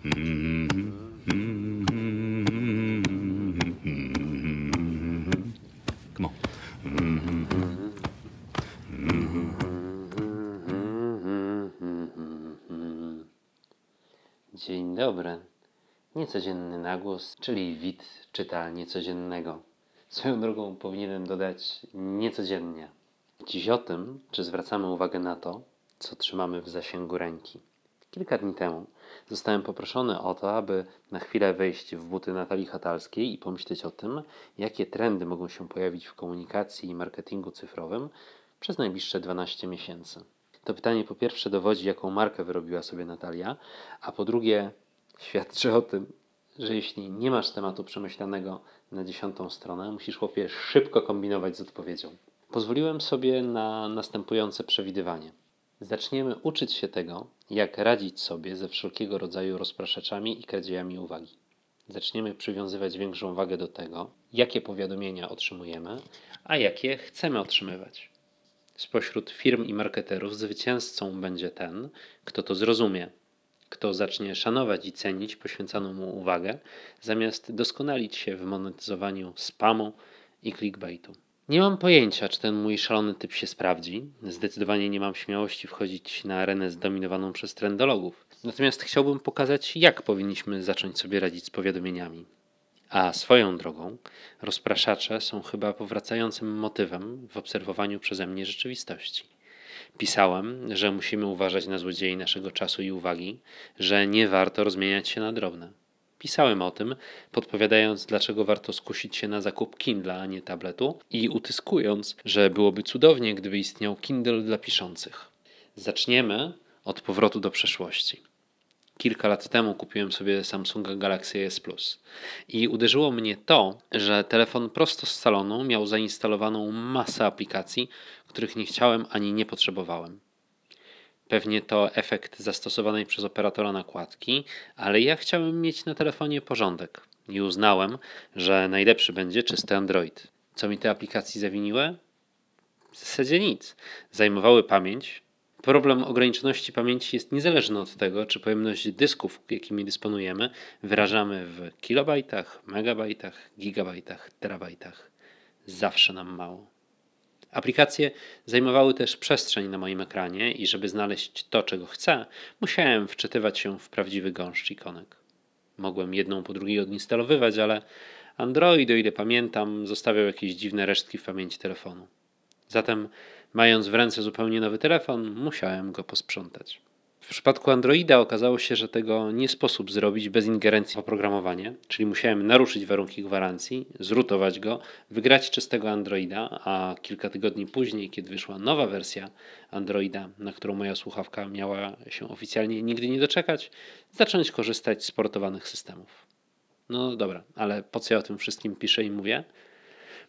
Dzień dobry. Niecodzienny nagłos, czyli wid czyta niecodziennego. Swoją drogą powinienem dodać niecodziennie. Dziś o tym, czy zwracamy uwagę na to, co trzymamy w zasięgu ręki. Kilka dni temu zostałem poproszony o to, aby na chwilę wejść w buty Natalii Hatalskiej i pomyśleć o tym, jakie trendy mogą się pojawić w komunikacji i marketingu cyfrowym przez najbliższe 12 miesięcy. To pytanie po pierwsze dowodzi, jaką markę wyrobiła sobie Natalia, a po drugie świadczy o tym, że jeśli nie masz tematu przemyślanego na dziesiątą stronę, musisz chłopie szybko kombinować z odpowiedzią. Pozwoliłem sobie na następujące przewidywanie. Zaczniemy uczyć się tego, jak radzić sobie ze wszelkiego rodzaju rozpraszaczami i kradziejami uwagi. Zaczniemy przywiązywać większą wagę do tego, jakie powiadomienia otrzymujemy, a jakie chcemy otrzymywać. Spośród firm i marketerów zwycięzcą będzie ten, kto to zrozumie, kto zacznie szanować i cenić poświęcaną mu uwagę, zamiast doskonalić się w monetyzowaniu spamu i clickbaitu. Nie mam pojęcia, czy ten mój szalony typ się sprawdzi. Zdecydowanie nie mam śmiałości wchodzić na arenę zdominowaną przez trendologów. Natomiast chciałbym pokazać, jak powinniśmy zacząć sobie radzić z powiadomieniami. A swoją drogą, rozpraszacze są chyba powracającym motywem w obserwowaniu przeze mnie rzeczywistości. Pisałem, że musimy uważać na złodziei naszego czasu i uwagi, że nie warto rozmieniać się na drobne. Pisałem o tym, podpowiadając, dlaczego warto skusić się na zakup Kindle, a nie tabletu, i utyskując, że byłoby cudownie, gdyby istniał Kindle dla piszących. Zaczniemy od powrotu do przeszłości. Kilka lat temu kupiłem sobie Samsunga Galaxy S Plus i uderzyło mnie to, że telefon prosto z salonu miał zainstalowaną masę aplikacji, których nie chciałem ani nie potrzebowałem. Pewnie to efekt zastosowanej przez operatora nakładki, ale ja chciałem mieć na telefonie porządek i uznałem, że najlepszy będzie czysty Android. Co mi te aplikacje zawiniły? W zasadzie nic. Zajmowały pamięć. Problem ograniczoności pamięci jest niezależny od tego, czy pojemność dysków, jakimi dysponujemy, wyrażamy w kilobajtach, megabajtach, gigabajtach, terabajtach. Zawsze nam mało. Aplikacje zajmowały też przestrzeń na moim ekranie i żeby znaleźć to, czego chcę, musiałem wczytywać się w prawdziwy gąszcz ikonek. Mogłem jedną po drugiej odinstalowywać, ale Android, o ile pamiętam, zostawiał jakieś dziwne resztki w pamięci telefonu. Zatem, mając w ręce zupełnie nowy telefon, musiałem go posprzątać. W przypadku Androida okazało się, że tego nie sposób zrobić bez ingerencji w oprogramowanie, czyli musiałem naruszyć warunki gwarancji, zrutować go, wygrać czystego Androida, a kilka tygodni później, kiedy wyszła nowa wersja Androida, na którą moja słuchawka miała się oficjalnie nigdy nie doczekać, zacząć korzystać z portowanych systemów. No dobra, ale po co ja o tym wszystkim piszę i mówię?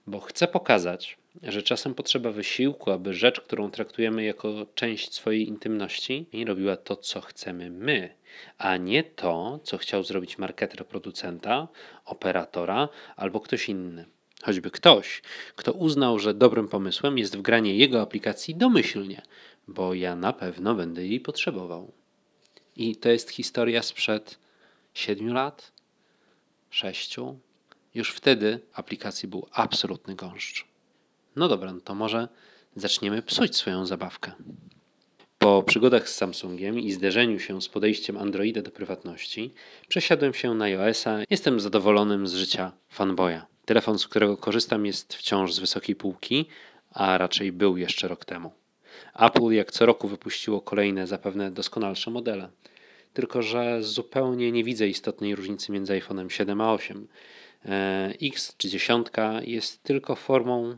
Bo chcę pokazać, że czasem potrzeba wysiłku, aby rzecz, którą traktujemy jako część swojej intymności, robiła to, co chcemy my, a nie to, co chciał zrobić marketer producenta, operatora albo ktoś inny. Choćby ktoś, kto uznał, że dobrym pomysłem jest wgranie jego aplikacji domyślnie, bo ja na pewno będę jej potrzebował. I to jest historia sprzed siedmiu lat, sześciu. Już wtedy aplikacji był absolutny gąszcz. No dobra, no to może zaczniemy psuć swoją zabawkę. Po przygodach z Samsungiem i zderzeniu się z podejściem Androida do prywatności, przesiadłem się na iOS-a. Jestem zadowolonym z życia fanboya. Telefon, z którego korzystam, jest wciąż z wysokiej półki, a raczej był jeszcze rok temu. Apple jak co roku wypuściło kolejne, zapewne doskonalsze modele. Tylko, że zupełnie nie widzę istotnej różnicy między iPhone'em 7 a 8. X czy 10 jest tylko formą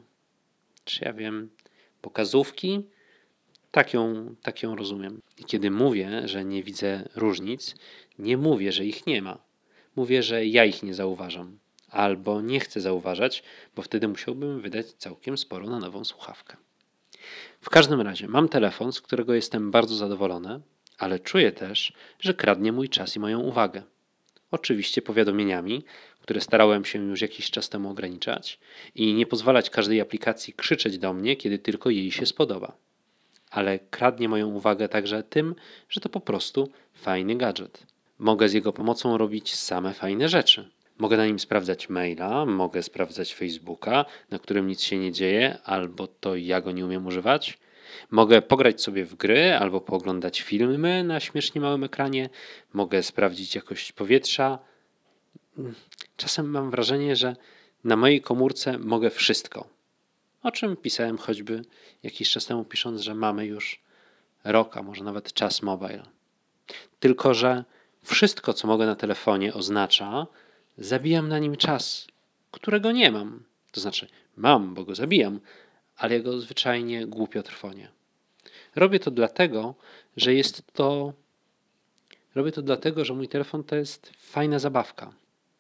czy ja wiem, pokazówki, tak ją, tak ją rozumiem. I kiedy mówię, że nie widzę różnic, nie mówię, że ich nie ma. Mówię, że ja ich nie zauważam. Albo nie chcę zauważać, bo wtedy musiałbym wydać całkiem sporo na nową słuchawkę. W każdym razie mam telefon, z którego jestem bardzo zadowolony, ale czuję też, że kradnie mój czas i moją uwagę. Oczywiście powiadomieniami, które starałem się już jakiś czas temu ograniczać i nie pozwalać każdej aplikacji krzyczeć do mnie, kiedy tylko jej się spodoba. Ale kradnie moją uwagę także tym, że to po prostu fajny gadżet. mogę z jego pomocą robić same fajne rzeczy. Mogę na nim sprawdzać maila, mogę sprawdzać Facebooka, na którym nic się nie dzieje, albo to ja go nie umiem używać. Mogę pograć sobie w gry albo pooglądać filmy na śmiesznie małym ekranie. Mogę sprawdzić jakość powietrza. Czasem mam wrażenie, że na mojej komórce mogę wszystko. O czym pisałem choćby jakiś czas temu, pisząc, że mamy już rok, a może nawet czas mobile. Tylko, że wszystko, co mogę na telefonie, oznacza, zabijam na nim czas, którego nie mam. To znaczy, mam, bo go zabijam, ale jego zwyczajnie głupio trwonie. Robię to dlatego, że jest to. Robię to dlatego, że mój telefon to jest fajna zabawka.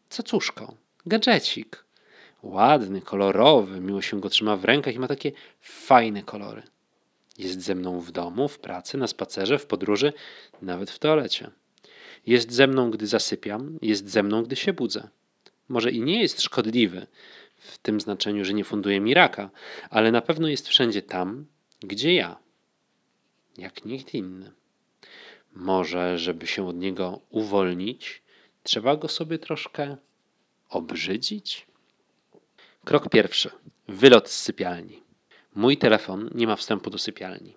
Cacuszko, gadżecik. Ładny, kolorowy, miło się go trzyma w rękach i ma takie fajne kolory. Jest ze mną w domu, w pracy, na spacerze, w podróży, nawet w toalecie. Jest ze mną, gdy zasypiam, jest ze mną, gdy się budzę. Może i nie jest szkodliwy, w tym znaczeniu, że nie funduje mi raka, ale na pewno jest wszędzie tam, gdzie ja, jak nikt inny. Może, żeby się od niego uwolnić, trzeba go sobie troszkę obrzydzić? Krok pierwszy. Wylot z sypialni. Mój telefon nie ma wstępu do sypialni.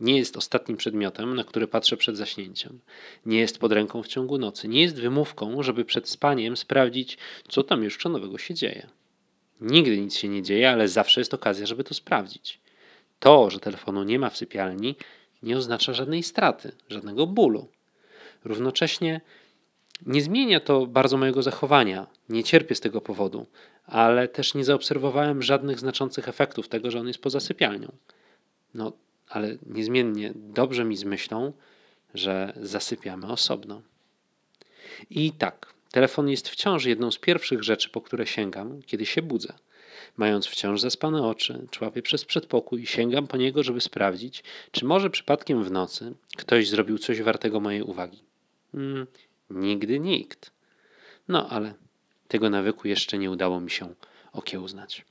Nie jest ostatnim przedmiotem, na który patrzę przed zaśnięciem. Nie jest pod ręką w ciągu nocy. Nie jest wymówką, żeby przed spaniem sprawdzić, co tam jeszcze nowego się dzieje. Nigdy nic się nie dzieje, ale zawsze jest okazja, żeby to sprawdzić. To, że telefonu nie ma w sypialni, nie oznacza żadnej straty, żadnego bólu. Równocześnie nie zmienia to bardzo mojego zachowania. Nie cierpię z tego powodu, ale też nie zaobserwowałem żadnych znaczących efektów tego, że on jest poza sypialnią. No, ale niezmiennie dobrze mi z myślą, że zasypiamy osobno. I tak, telefon jest wciąż jedną z pierwszych rzeczy, po które sięgam, kiedy się budzę. Mając wciąż zaspane oczy, człapię przez przedpokój, sięgam po niego, żeby sprawdzić, czy może przypadkiem w nocy ktoś zrobił coś wartego mojej uwagi. Hmm, nigdy nikt. No ale tego nawyku jeszcze nie udało mi się okiełznać.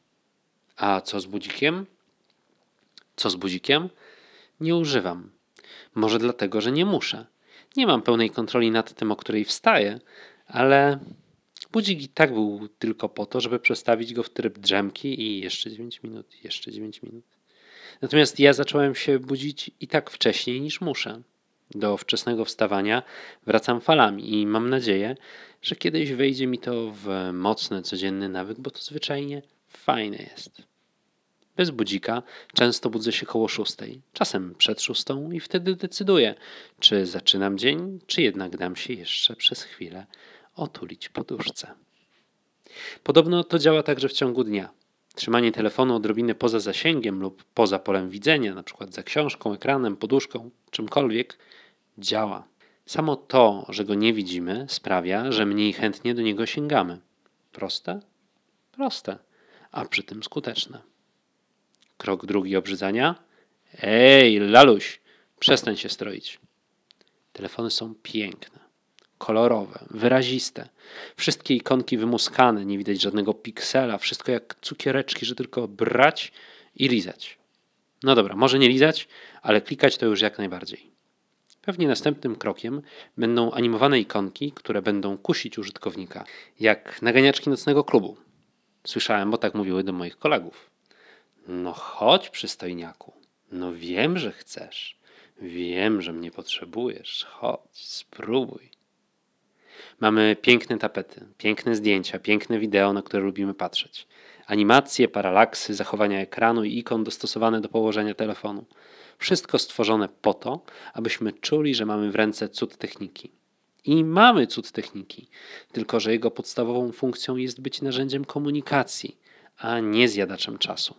A co z budzikiem? Co z budzikiem? Nie używam. Może dlatego, że nie muszę. Nie mam pełnej kontroli nad tym, o której wstaję, ale budzik i tak był tylko po to, żeby przestawić go w tryb drzemki i jeszcze 9 minut, jeszcze 9 minut. Natomiast ja zacząłem się budzić i tak wcześniej niż muszę. Do wczesnego wstawania wracam falami i mam nadzieję, że kiedyś wejdzie mi to w mocny, codzienny nawyk, bo to zwyczajnie fajne jest. Bez budzika często budzę się koło szóstej, czasem przed szóstą i wtedy decyduję, czy zaczynam dzień, czy jednak dam się jeszcze przez chwilę otulić poduszce. Podobno to działa także w ciągu dnia. Trzymanie telefonu odrobinę poza zasięgiem lub poza polem widzenia, np. za książką, ekranem, poduszką, czymkolwiek, działa. Samo to, że go nie widzimy, sprawia, że mniej chętnie do niego sięgamy. Proste? Proste, a przy tym skuteczne. Krok drugi obrzydzania. Ej, laluś, przestań się stroić. Telefony są piękne, kolorowe, wyraziste. Wszystkie ikonki wymuskane, nie widać żadnego piksela, wszystko jak cukiereczki, że tylko brać i lizać. No dobra, może nie lizać, ale klikać to już jak najbardziej. Pewnie następnym krokiem będą animowane ikonki, które będą kusić użytkownika, jak naganiaczki nocnego klubu. Słyszałem, bo tak mówiły do moich kolegów. No chodź, przystojniaku. No wiem, że chcesz. Wiem, że mnie potrzebujesz. Chodź, spróbuj. Mamy piękne tapety, piękne zdjęcia, piękne wideo, na które lubimy patrzeć. Animacje, paralaksy, zachowania ekranu i ikon dostosowane do położenia telefonu. Wszystko stworzone po to, abyśmy czuli, że mamy w ręce cud techniki. I mamy cud techniki, tylko że jego podstawową funkcją jest być narzędziem komunikacji, a nie zjadaczem czasu.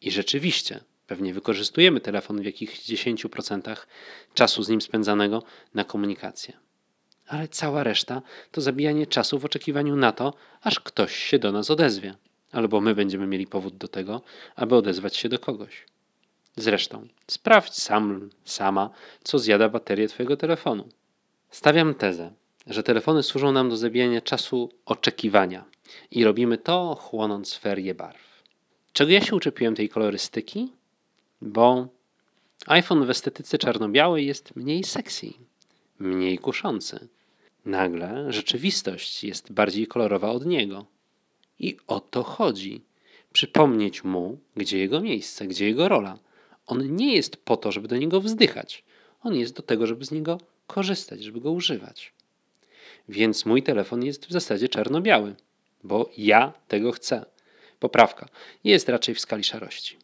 I rzeczywiście, pewnie wykorzystujemy telefon w jakichś 10% czasu z nim spędzanego na komunikację. Ale cała reszta to zabijanie czasu w oczekiwaniu na to, aż ktoś się do nas odezwie, albo my będziemy mieli powód do tego, aby odezwać się do kogoś. Zresztą, sprawdź sam, sama, co zjada baterię Twojego telefonu. Stawiam tezę, że telefony służą nam do zabijania czasu oczekiwania i robimy to chłonąc ferie barw. Czego ja się uczepiłem tej kolorystyki? Bo iPhone w estetyce czarno-białej jest mniej sexy, mniej kuszący. Nagle rzeczywistość jest bardziej kolorowa od niego. I o to chodzi. Przypomnieć mu, gdzie jego miejsce, gdzie jego rola. On nie jest po to, żeby do niego wzdychać. On jest do tego, żeby z niego korzystać, żeby go używać. Więc mój telefon jest w zasadzie czarno-biały, bo ja tego chcę. Poprawka jest raczej w skali szarości.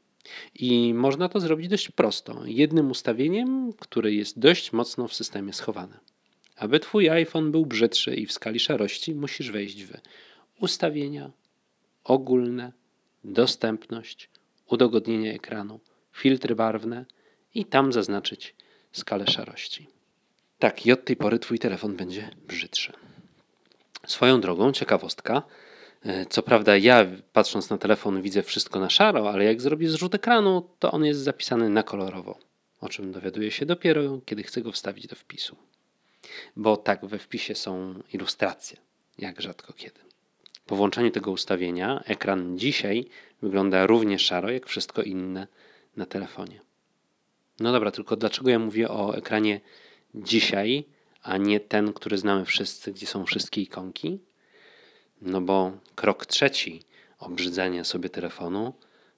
I można to zrobić dość prosto, jednym ustawieniem, które jest dość mocno w systemie schowane. Aby Twój iPhone był brzydszy i w skali szarości, musisz wejść w ustawienia, ogólne, dostępność, udogodnienie ekranu, filtry barwne i tam zaznaczyć skalę szarości. Tak, i od tej pory Twój telefon będzie brzydszy. Swoją drogą, ciekawostka. E, co prawda, ja patrząc na telefon widzę wszystko na szaro, ale jak zrobię zrzut ekranu, to on jest zapisany na kolorowo. O czym dowiaduję się dopiero, kiedy chcę go wstawić do wpisu. Bo tak, we wpisie są ilustracje, jak rzadko kiedy. Po włączeniu tego ustawienia ekran dzisiaj wygląda równie szaro jak wszystko inne na telefonie. No dobra, tylko dlaczego ja mówię o ekranie dzisiaj, a nie ten, który znamy wszyscy, gdzie są wszystkie ikonki? No bo krok trzeci obrzydzenia sobie telefonu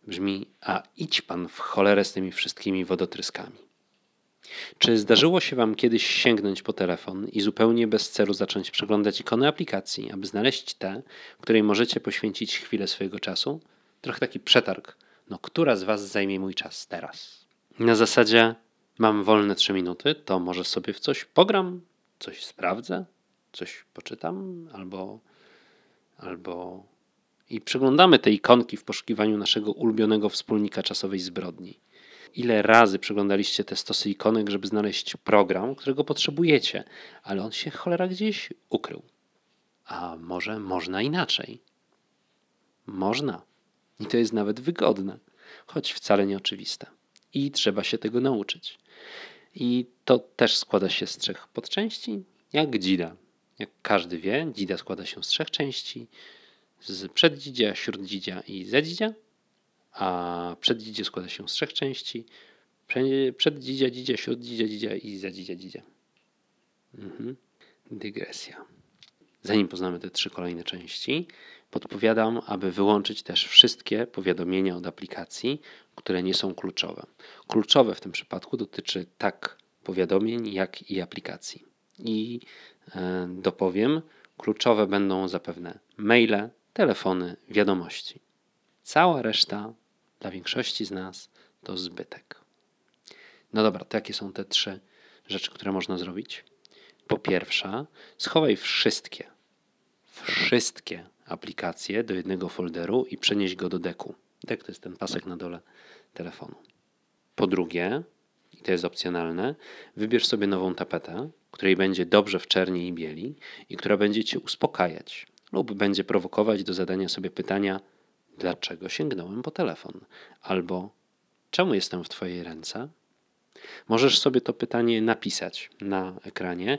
brzmi: A idź pan w cholerę z tymi wszystkimi wodotryskami. Czy zdarzyło się Wam kiedyś sięgnąć po telefon i zupełnie bez celu zacząć przeglądać ikony aplikacji, aby znaleźć tę, której możecie poświęcić chwilę swojego czasu? Trochę taki przetarg. No, która z Was zajmie mój czas teraz? Na zasadzie mam wolne 3 minuty, to może sobie w coś pogram, coś sprawdzę, coś poczytam, albo, albo i przeglądamy te ikonki w poszukiwaniu naszego ulubionego wspólnika czasowej zbrodni. Ile razy przeglądaliście te stosy ikonek, żeby znaleźć program, którego potrzebujecie, ale on się cholera gdzieś ukrył. A może można inaczej? Można. I to jest nawet wygodne, choć wcale nieoczywiste. I trzeba się tego nauczyć. I to też składa się z trzech podczęści, jak dzida. Jak każdy wie, dzida składa się z trzech części. Z przeddzidzia, śróddzidzia i zadzidzia a przeddzidzie składa się z trzech części. Przeddzidzia, dzidzia, śróddzidzia, dzidzia i zadzidzia, dzidzia. Mhm. Dygresja. Zanim poznamy te trzy kolejne części, podpowiadam, aby wyłączyć też wszystkie powiadomienia od aplikacji, które nie są kluczowe. Kluczowe w tym przypadku dotyczy tak powiadomień, jak i aplikacji. I e, dopowiem, kluczowe będą zapewne maile, telefony, wiadomości. Cała reszta dla większości z nas to zbytek. No dobra, to jakie są te trzy rzeczy, które można zrobić? Po pierwsze, schowaj wszystkie, wszystkie aplikacje do jednego folderu i przenieś go do deku. Dek to jest ten pasek na dole telefonu. Po drugie, i to jest opcjonalne, wybierz sobie nową tapetę, której będzie dobrze w czerni i bieli i która będzie cię uspokajać lub będzie prowokować do zadania sobie pytania, dlaczego sięgnąłem po telefon, albo czemu jestem w Twojej ręce? Możesz sobie to pytanie napisać na ekranie,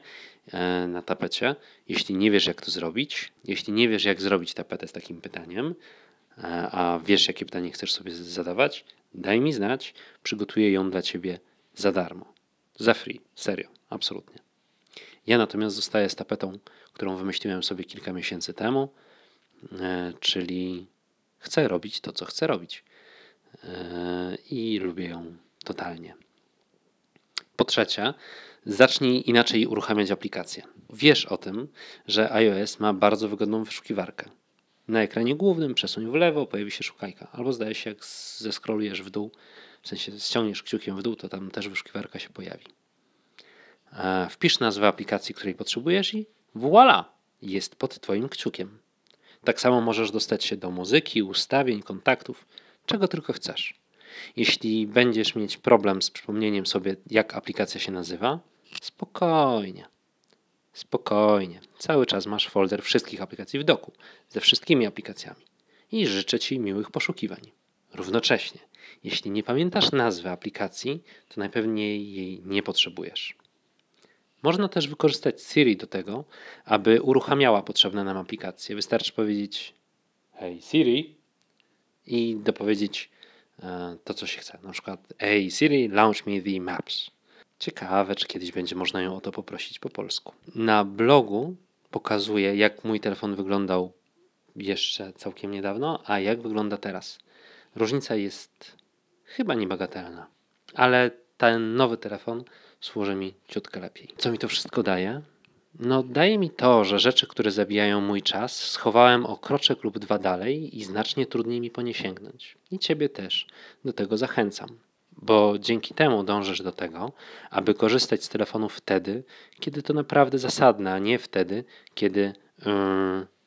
e, na tapecie. Jeśli nie wiesz, jak to zrobić, jeśli nie wiesz, jak zrobić tapetę z takim pytaniem, e, a wiesz, jakie pytanie chcesz sobie zadawać, daj mi znać, przygotuję ją dla Ciebie za darmo. Za free, serio, absolutnie. Ja natomiast zostaję z tapetą, którą wymyśliłem sobie kilka miesięcy temu, e, czyli chcę robić to, co chcę robić. E, I lubię ją totalnie. Po trzecie, zacznij inaczej uruchamiać aplikację. Wiesz o tym, że iOS ma bardzo wygodną wyszukiwarkę. Na ekranie głównym przesuń w lewo, pojawi się szukajka. Albo zdaje się, jak zeskrolujesz w dół, w sensie ściągniesz kciukiem w dół, to tam też wyszukiwarka się pojawi. E, wpisz nazwę aplikacji, której potrzebujesz i voila! Jest pod Twoim kciukiem. Tak samo możesz dostać się do muzyki, ustawień, kontaktów, czego tylko chcesz. Jeśli będziesz mieć problem z przypomnieniem sobie, jak aplikacja się nazywa, spokojnie. Spokojnie. Cały czas masz folder wszystkich aplikacji w doku, ze wszystkimi aplikacjami. I życzę Ci miłych poszukiwań. Równocześnie, jeśli nie pamiętasz nazwy aplikacji, to najpewniej jej nie potrzebujesz. Można też wykorzystać Siri do tego, aby uruchamiała potrzebne nam aplikacje. Wystarczy powiedzieć Hey Siri i dopowiedzieć e, to, co się chce. Na przykład Hey Siri, launch me the maps. Ciekawe, czy kiedyś będzie można ją o to poprosić po polsku. Na blogu pokazuję, jak mój telefon wyglądał jeszcze całkiem niedawno, a jak wygląda teraz. Różnica jest chyba niebagatelna, ale ten nowy telefon służy mi ciutkę lepiej. Co mi to wszystko daje? No, daje mi to, że rzeczy, które zabijają mój czas, schowałem o kroczek lub dwa dalej i znacznie trudniej mi po nie sięgnąć. I ciebie też do tego zachęcam, bo dzięki temu dążysz do tego, aby korzystać z telefonu wtedy, kiedy to naprawdę zasadne, a nie wtedy, kiedy yy,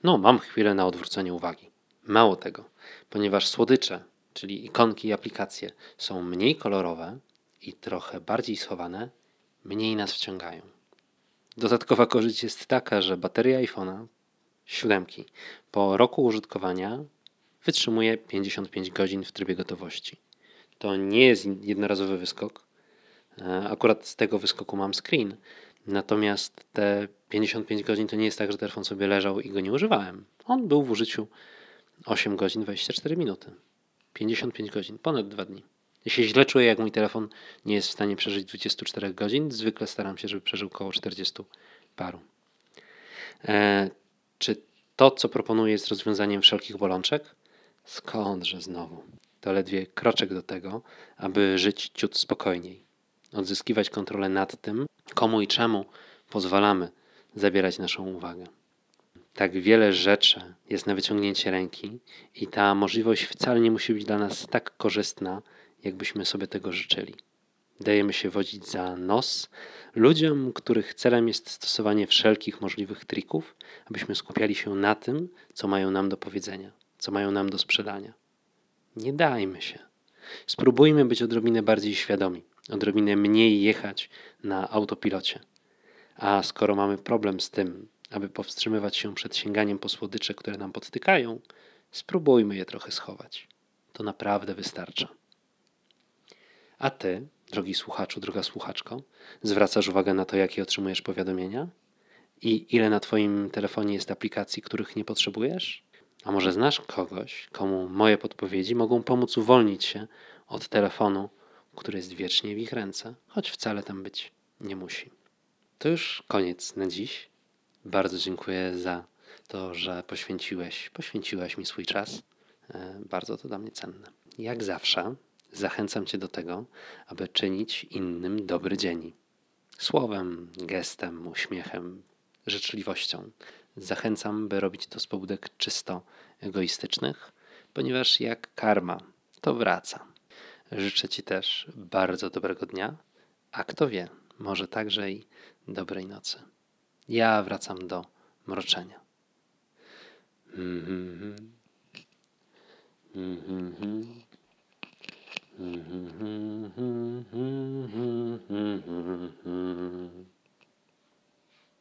no, mam chwilę na odwrócenie uwagi. Mało tego, ponieważ słodycze, czyli ikonki i aplikacje są mniej kolorowe i trochę bardziej schowane, mniej nas wciągają. Dodatkowa korzyść jest taka, że bateria iPhone'a 7 po roku użytkowania wytrzymuje 55 godzin w trybie gotowości. To nie jest jednorazowy wyskok. E, akurat z tego wyskoku mam screen. Natomiast te 55 godzin to nie jest tak, że telefon sobie leżał i go nie używałem. On był w użyciu 8 godzin 24 minuty. 55 godzin, ponad 2 dni. Ja się źle czuję, jak mój telefon nie jest w stanie przeżyć 24 godzin. Zwykle staram się, żeby przeżył około 40 paru. E, czy to, co proponuję, jest rozwiązaniem wszelkich bolączek? Skądże znowu? To ledwie kroczek do tego, aby żyć ciut spokojniej. Odzyskiwać kontrolę nad tym, komu i czemu pozwalamy zabierać naszą uwagę. Tak wiele rzeczy jest na wyciągnięcie ręki, i ta możliwość wcale nie musi być dla nas tak korzystna, jakbyśmy sobie tego życzyli. Dajemy się wodzić za nos ludziom, których celem jest stosowanie wszelkich możliwych trików, abyśmy skupiali się na tym, co mają nam do powiedzenia, co mają nam do sprzedania. Nie dajmy się. Spróbujmy być odrobinę bardziej świadomi, odrobinę mniej jechać na autopilocie. A skoro mamy problem z tym, aby powstrzymywać się przed sięganiem po słodycze, które nam podtykają, spróbujmy je trochę schować. To naprawdę wystarcza. A ty, drogi słuchaczu, droga słuchaczko, zwracasz uwagę na to, jakie otrzymujesz powiadomienia? I ile na Twoim telefonie jest aplikacji, których nie potrzebujesz? A może znasz kogoś, komu moje podpowiedzi mogą pomóc uwolnić się od telefonu, który jest wiecznie w ich ręce, choć wcale tam być nie musi. To już koniec na dziś. Bardzo dziękuję za to, że poświęciłeś, poświęciłaś mi swój czas. E, bardzo to dla mnie cenne. Jak zawsze zachęcam Cię do tego, aby czynić innym dobry dzień. Słowem, gestem, uśmiechem, życzliwością. Zachęcam, by robić to z pobudek czysto egoistycznych, ponieważ jak karma, to wraca. Życzę Ci też bardzo dobrego dnia, a kto wie, może także i dobrej nocy. Ja wracam do mroczenia. Mm-hmm. Mm-hmm. Mm-hmm. mm-hmm. mm-hmm. mm-hmm.